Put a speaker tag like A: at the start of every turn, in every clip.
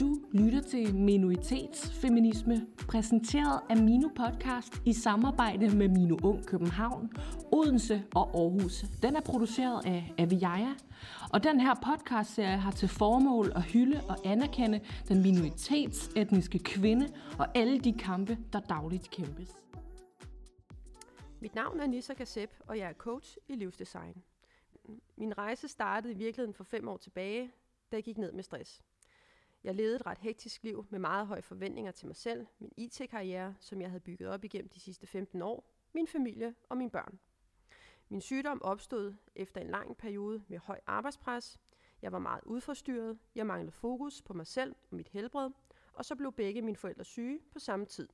A: Du lytter til Minoritetsfeminisme, præsenteret af Mino Podcast i samarbejde med Mino Ung København, Odense og Aarhus. Den er produceret af Aviaja, og den her podcastserie har til formål at hylde og anerkende den minoritetsetniske kvinde og alle de kampe, der dagligt kæmpes.
B: Mit navn er Nissa Kassep, og jeg er coach i livsdesign. Min rejse startede i virkeligheden for fem år tilbage, da jeg gik ned med stress. Jeg levede et ret hektisk liv med meget høje forventninger til mig selv, min IT-karriere, som jeg havde bygget op igennem de sidste 15 år, min familie og mine børn. Min sygdom opstod efter en lang periode med høj arbejdspres. Jeg var meget udforstyrret, jeg manglede fokus på mig selv og mit helbred, og så blev begge mine forældre syge på samme tid.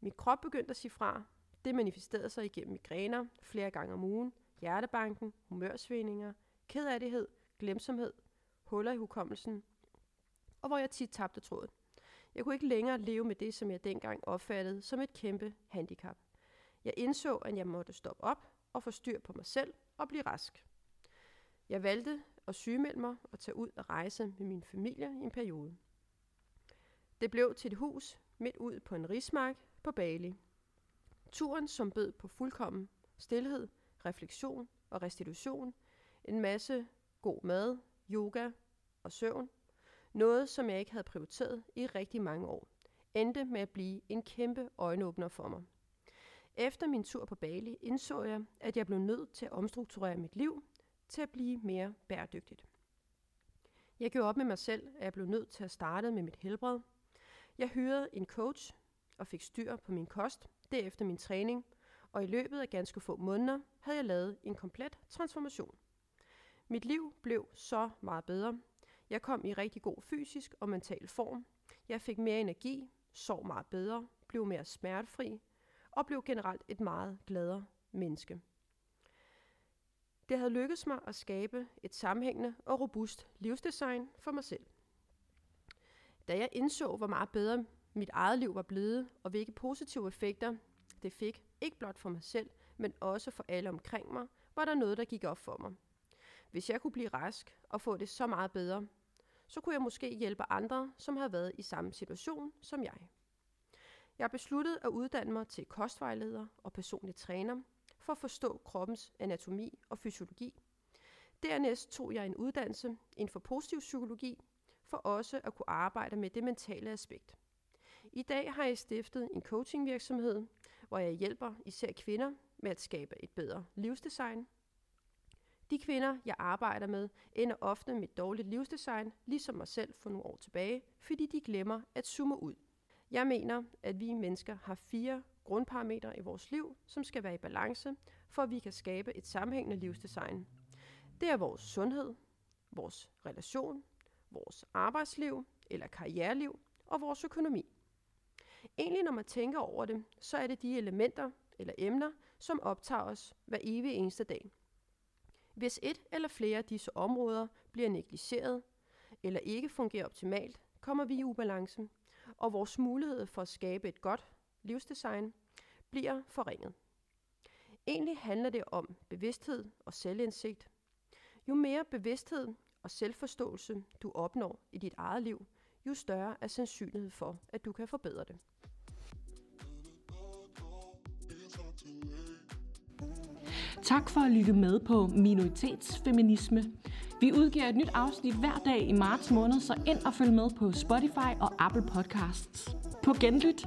B: Min krop begyndte at sige fra. Det manifesterede sig igennem migræner flere gange om ugen, hjertebanken, humørsvingninger, kedattighed, glemsomhed, huller i hukommelsen og hvor jeg tit tabte tråden. Jeg kunne ikke længere leve med det, som jeg dengang opfattede som et kæmpe handicap. Jeg indså, at jeg måtte stoppe op og få styr på mig selv og blive rask. Jeg valgte at sygemelde mig og tage ud og rejse med min familie i en periode. Det blev til et hus midt ud på en rismark på Bali. Turen, som bød på fuldkommen stillhed, refleksion og restitution, en masse god mad, yoga og søvn, noget, som jeg ikke havde prioriteret i rigtig mange år, endte med at blive en kæmpe øjenåbner for mig. Efter min tur på Bali indså jeg, at jeg blev nødt til at omstrukturere mit liv til at blive mere bæredygtigt. Jeg gjorde op med mig selv, at jeg blev nødt til at starte med mit helbred. Jeg hyrede en coach og fik styr på min kost, derefter min træning, og i løbet af ganske få måneder havde jeg lavet en komplet transformation. Mit liv blev så meget bedre, jeg kom i rigtig god fysisk og mental form. Jeg fik mere energi, sov meget bedre, blev mere smertefri og blev generelt et meget gladere menneske. Det havde lykkedes mig at skabe et sammenhængende og robust livsdesign for mig selv. Da jeg indså, hvor meget bedre mit eget liv var blevet, og hvilke positive effekter det fik, ikke blot for mig selv, men også for alle omkring mig, var der noget, der gik op for mig. Hvis jeg kunne blive rask og få det så meget bedre, så kunne jeg måske hjælpe andre, som har været i samme situation som jeg. Jeg besluttede at uddanne mig til kostvejleder og personlig træner for at forstå kroppens anatomi og fysiologi. Dernæst tog jeg en uddannelse inden for positiv psykologi for også at kunne arbejde med det mentale aspekt. I dag har jeg stiftet en coachingvirksomhed, hvor jeg hjælper især kvinder med at skabe et bedre livsdesign de kvinder, jeg arbejder med, ender ofte med dårligt livsdesign, ligesom mig selv for nogle år tilbage, fordi de glemmer at zoome ud. Jeg mener, at vi mennesker har fire grundparametre i vores liv, som skal være i balance, for at vi kan skabe et sammenhængende livsdesign. Det er vores sundhed, vores relation, vores arbejdsliv eller karriereliv og vores økonomi. Egentlig når man tænker over det, så er det de elementer eller emner, som optager os hver evig eneste dag. Hvis et eller flere af disse områder bliver negligeret eller ikke fungerer optimalt, kommer vi i ubalance, og vores mulighed for at skabe et godt livsdesign bliver forringet. Egentlig handler det om bevidsthed og selvindsigt. Jo mere bevidsthed og selvforståelse du opnår i dit eget liv, jo større er sandsynligheden for, at du kan forbedre det.
A: Tak for at lytte med på Minoritetsfeminisme. Vi udgiver et nyt afsnit hver dag i marts måned, så ind og følg med på Spotify og Apple Podcasts. På genlyt!